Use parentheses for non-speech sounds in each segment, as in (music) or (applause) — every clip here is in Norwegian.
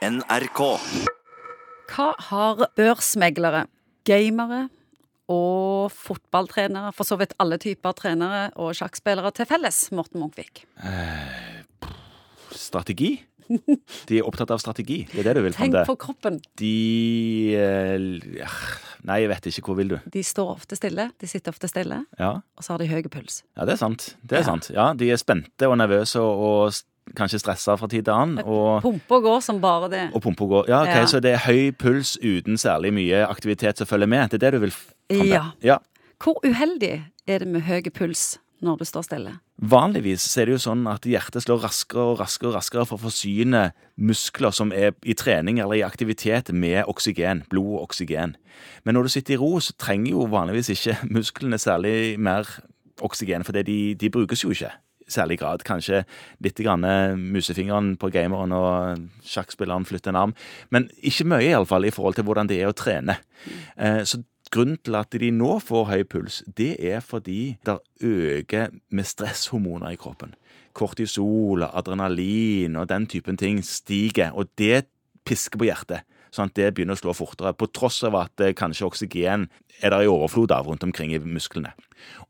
NRK. Hva har børsmeglere, gamere og fotballtrenere, for så vidt alle typer trenere og sjakkspillere til felles, Morten Munkvik? Strategi? De er opptatt av strategi. Det er det du vil Tenk på kroppen. De eh, Nei, jeg vet ikke. Hvor vil du? De står ofte stille, de sitter ofte stille, Ja, og så har de høy puls. ja det er sant. Det er Ja. sant. Ja, De er spente og nervøse og, og kanskje stressa fra tid til annen. Og, Pumper og går som bare det. og pumpa går. Ja, ok, Ja. Så det er høy puls uten særlig mye aktivitet som følger med. Det er det du vil fram til? Ja. ja. Hvor uheldig er det med høy puls når du står stille? Vanligvis er det jo sånn at hjertet slår raskere og raskere og raskere for å forsyne muskler som er i trening eller i aktivitet med oksygen, blod og oksygen. Men når du sitter i ro, så trenger jo vanligvis ikke (laughs) musklene særlig mer oksygen, for de, de brukes jo ikke særlig grad. Kanskje litt grann musefingeren på gameren og sjakkspilleren flytter en arm, men ikke mye iallfall i forhold til hvordan det er å trene. Eh, Så Grunnen til at de nå får høy puls, det er fordi det øker med stresshormoner i kroppen. Kortisol, adrenalin og den typen ting stiger, og det pisker på hjertet. Sånn at det begynner å slå fortere, på tross av at eh, kanskje oksygen er der i overflod av rundt omkring i musklene.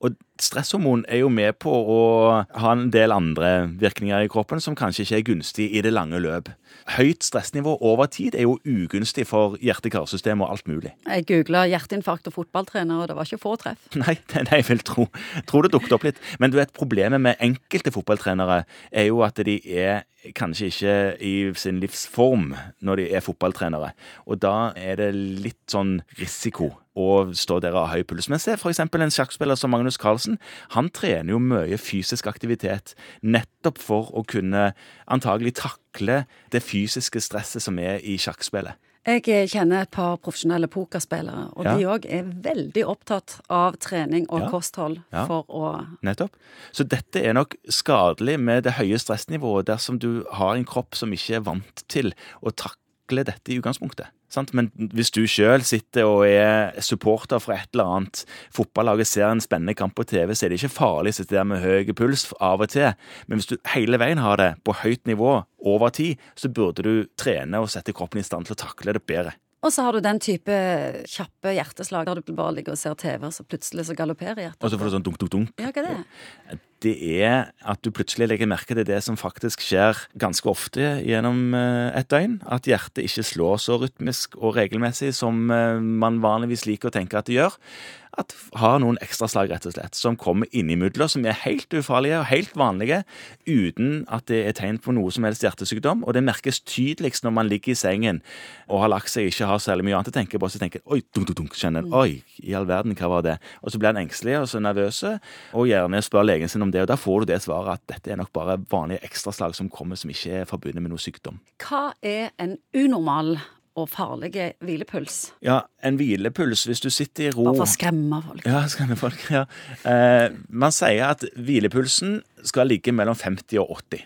Og stresshormon er jo med på å ha en del andre virkninger i kroppen som kanskje ikke er gunstig i det lange løp. Høyt stressnivå over tid er jo ugunstig for hjerte-karsystem og alt mulig. Jeg googla hjerteinfarkt og fotballtrener, og det var ikke få treff. (laughs) Nei, det, nei, jeg vil tro, Tror det dukket opp litt. Men du vet, problemet med enkelte fotballtrenere er jo at de er kanskje ikke i sin livsform når de er fotballtrenere. Og da er det litt sånn risiko å står der og har høy puls. Men se f.eks. en sjakkspiller som Magnus Carlsen. Han trener jo mye fysisk aktivitet nettopp for å kunne antagelig takle det fysiske stresset som er i sjakkspillet. Jeg kjenner et par profesjonelle pokerspillere, og Ja. de òg er veldig opptatt av trening og Ja. kosthold Ja. for å Nettopp. Så dette er nok skadelig med det høye stressnivået dersom du har en kropp som ikke er vant til å takle dette i utgangspunktet. Sant? Men hvis du sjøl sitter og er supporter for et eller annet fotballag og ser en spennende kamp på TV, så er det ikke farlig å sitte der med høy puls av og til. Men hvis du hele veien har det på høyt nivå over tid, så burde du trene og sette kroppen i stand til å takle det bedre. Og så har du den type kjappe hjerteslag der du bare ligger og ser TV, og så plutselig så galopperer hjertet. Og så får du sånn dunk, dunk, dunk. Ja, hva er det? det er at du plutselig legger merke til det som faktisk skjer ganske ofte gjennom eh, et døgn. At hjertet ikke slår så rytmisk og regelmessig som eh, man vanligvis liker å tenke at det gjør. At har noen ekstraslag, rett og slett, som kommer innimellom, som er helt ufarlige og helt vanlige, uten at det er tegn på noe som helst hjertesykdom. Og det merkes tydeligst når man ligger i sengen og har lagt seg ikke har særlig mye annet å tenke på. Så tenker oi, dunk, dunk, dunk, kjenner en, oi, i all verden, hva var det? Og så blir en engstelig og så nervøs, og gjerne spør legen sin om det. Og da får du det svaret at dette er nok bare vanlige ekstraslag som kommer som ikke er forbundet med noe sykdom. Hva er en unormal og farlig hvilepuls? Ja, en hvilepuls hvis du sitter i ro Bare for å skremme folk. Ja, skremme folk, ja. Eh, man sier at hvilepulsen skal ligge mellom 50 og 80.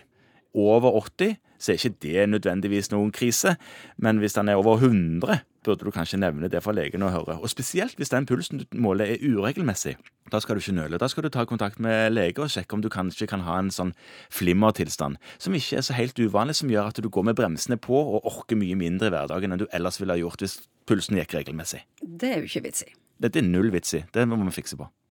Over 80 så er ikke det nødvendigvis noen krise, men hvis den er over 100, burde du kanskje nevne det for legen å høre. Og spesielt hvis den pulsen du måler er uregelmessig. Da skal du ikke nøle. Da skal du ta kontakt med lege og sjekke om du kanskje kan ha en sånn flimmertilstand, som ikke er så helt uvanlig, som gjør at du går med bremsene på og orker mye mindre i hverdagen enn du ellers ville ha gjort hvis pulsen gikk regelmessig. Det er jo ikke vits i. Dette er null vits i. Det må vi fikse på.